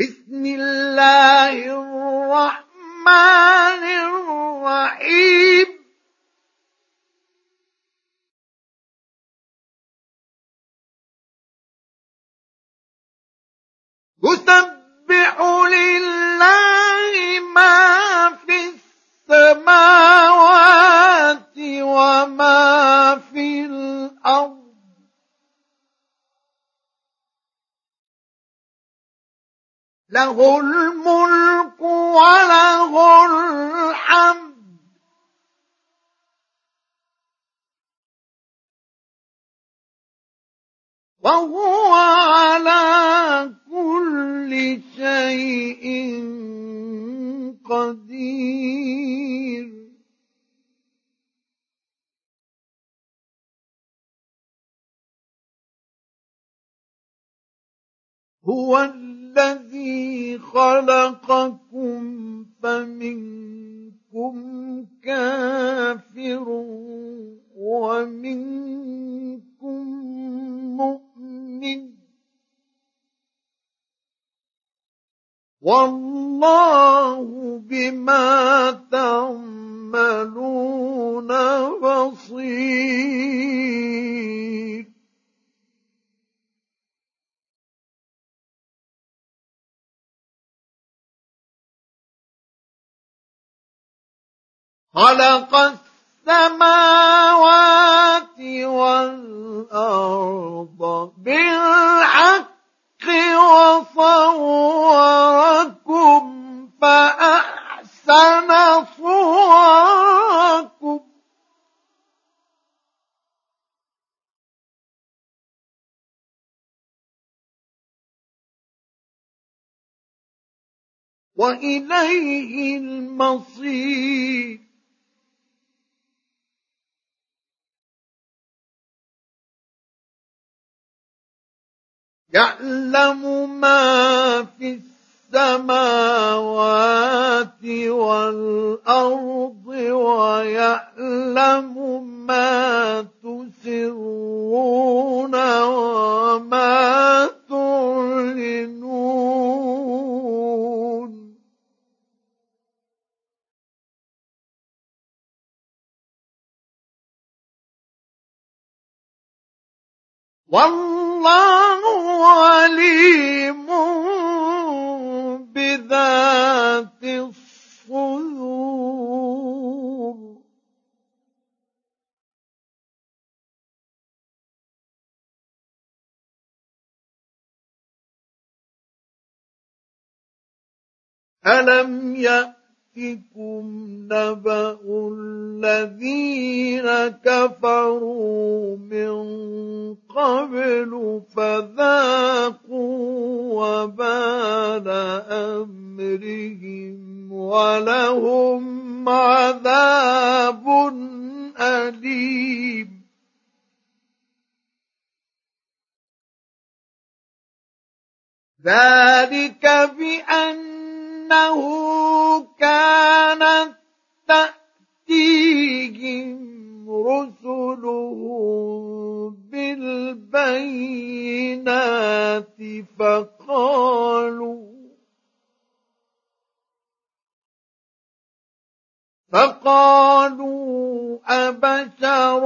بسم الله الرحمن له الملك وله الحمد. وهو على كل شيء قدير. هو الذي خلقكم فمنكم كافر ومنكم مؤمن. والله بما تعملون بصير. خلق السماوات والأرض بالحق وصوركم فأحسن صوركم. وإليه المصير. يعلم ما في السماوات والأرض ويعلم ما تسرون وما تعلنون. والله عليم بذات الصدور. ألم يأتكم نبأ الذين كفروا من قبل فذاقوا وبال أمرهم ولهم عذاب أليم ذلك بأنه كانت تأتيهم رسلهم بالبينات فقالوا فقالوا أبشر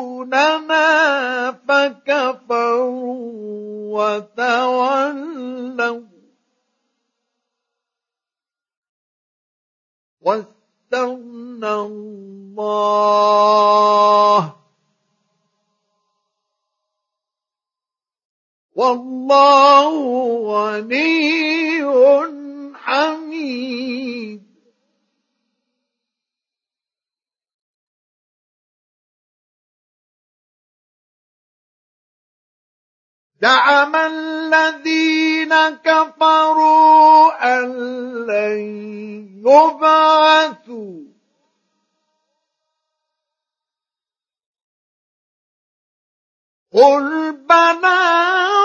يهدوننا فكفروا وتولوا. واستغنى الله. والله غني حميد. زعم الذين كفروا أن لن يبعثوا. قل بلى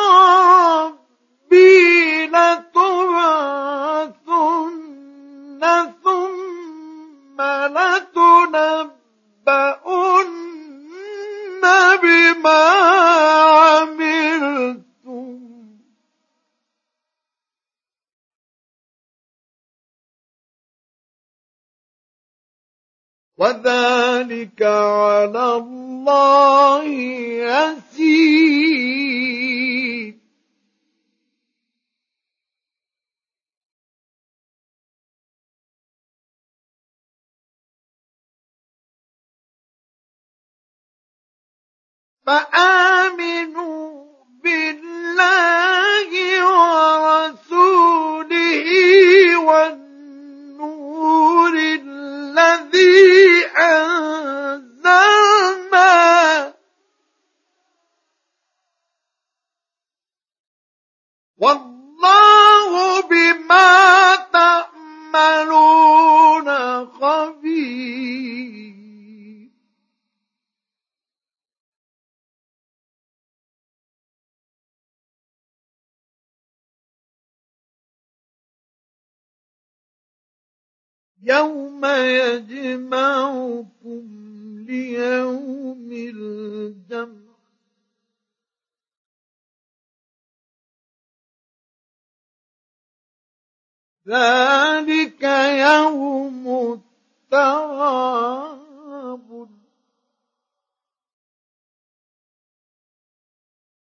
وذلك على الله يسير. فآمنوا بالله يوم يجمعكم ليوم الجمع. ذلك يوم التغابن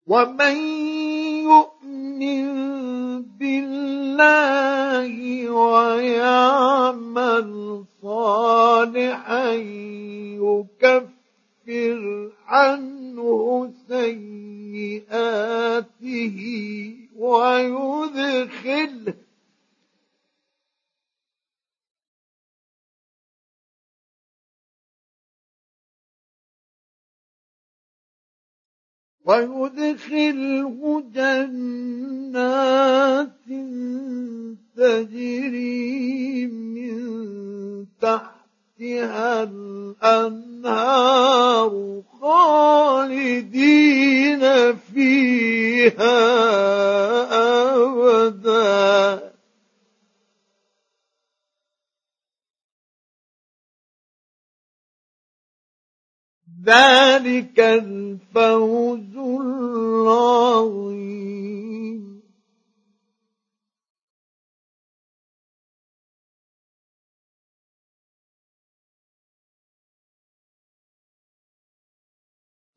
ومن يؤمن بالله ويعمل صالحا يكفر عنه سيئاته ويدخله ويدخله جنات تجري من تحتها الأنهار خالدين فيها ذلك الفوز العظيم.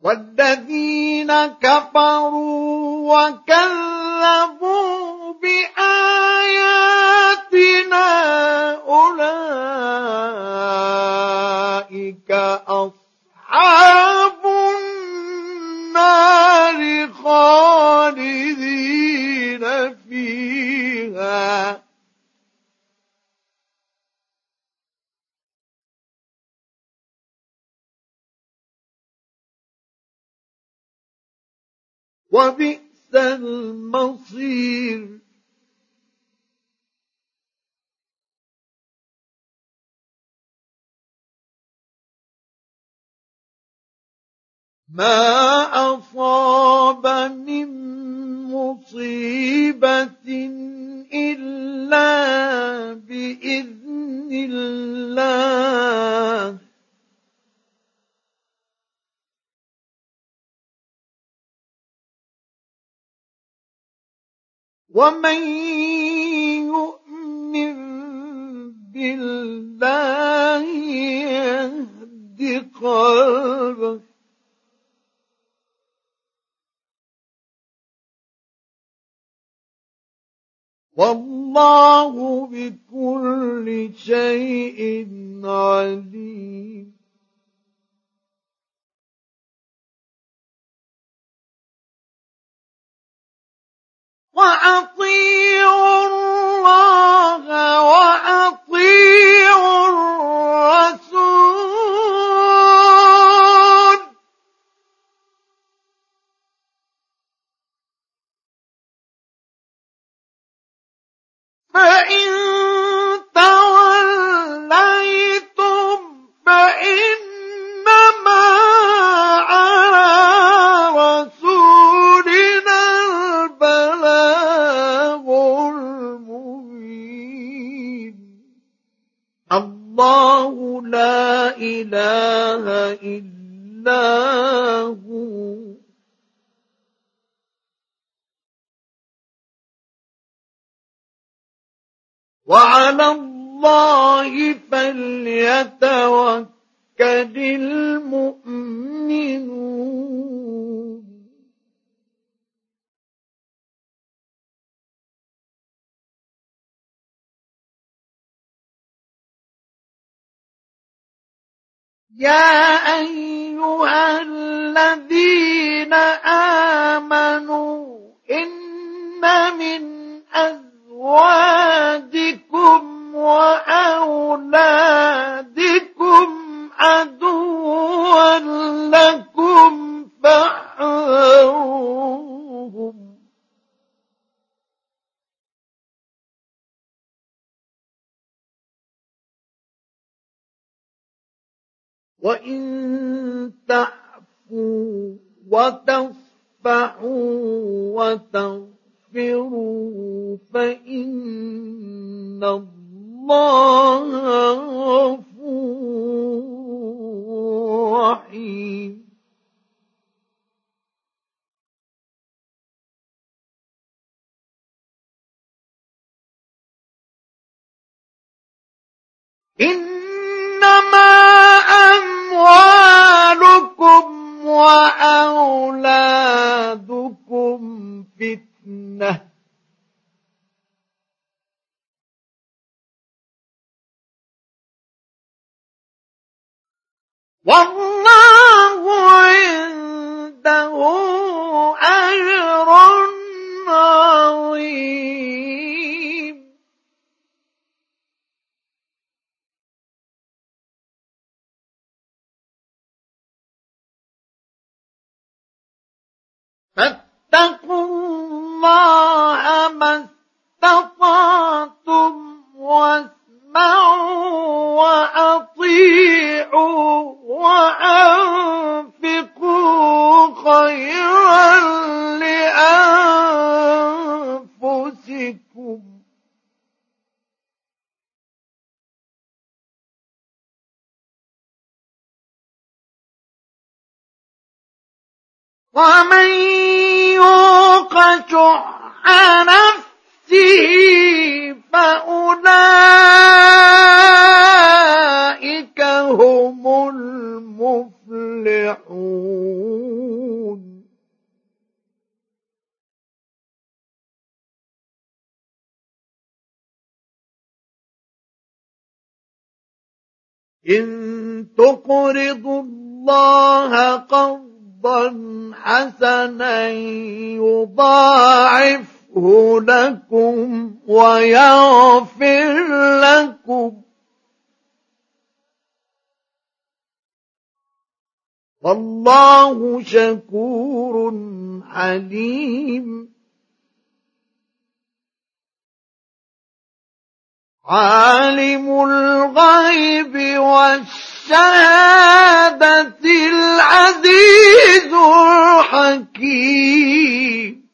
والذين كفروا وكذبوا بآياتنا أولئك أصحاب وبئس المصير. ما أصاب من مصيبة إلا ومن يؤمن بالله يهد قلبه والله بكل شيء عليم وأطيعوا الله وأطيعوا الله لا إله إلا هو. وعلى الله فليتوكل المؤمنون. يا أيها الذين آمنوا إن من أزواجكم وأولادكم فإن الله غفور رحيم إنما والله عنده أجر عظيم. فاتقوا الله ومن يوق شح نفسه فأولئك هم المفلحون. إن تقرضوا الله قرضا قرضا حسنا يضاعفه لكم ويغفر لكم. والله شكور حليم عالم الغيب الشهادة العزيز الحكيم.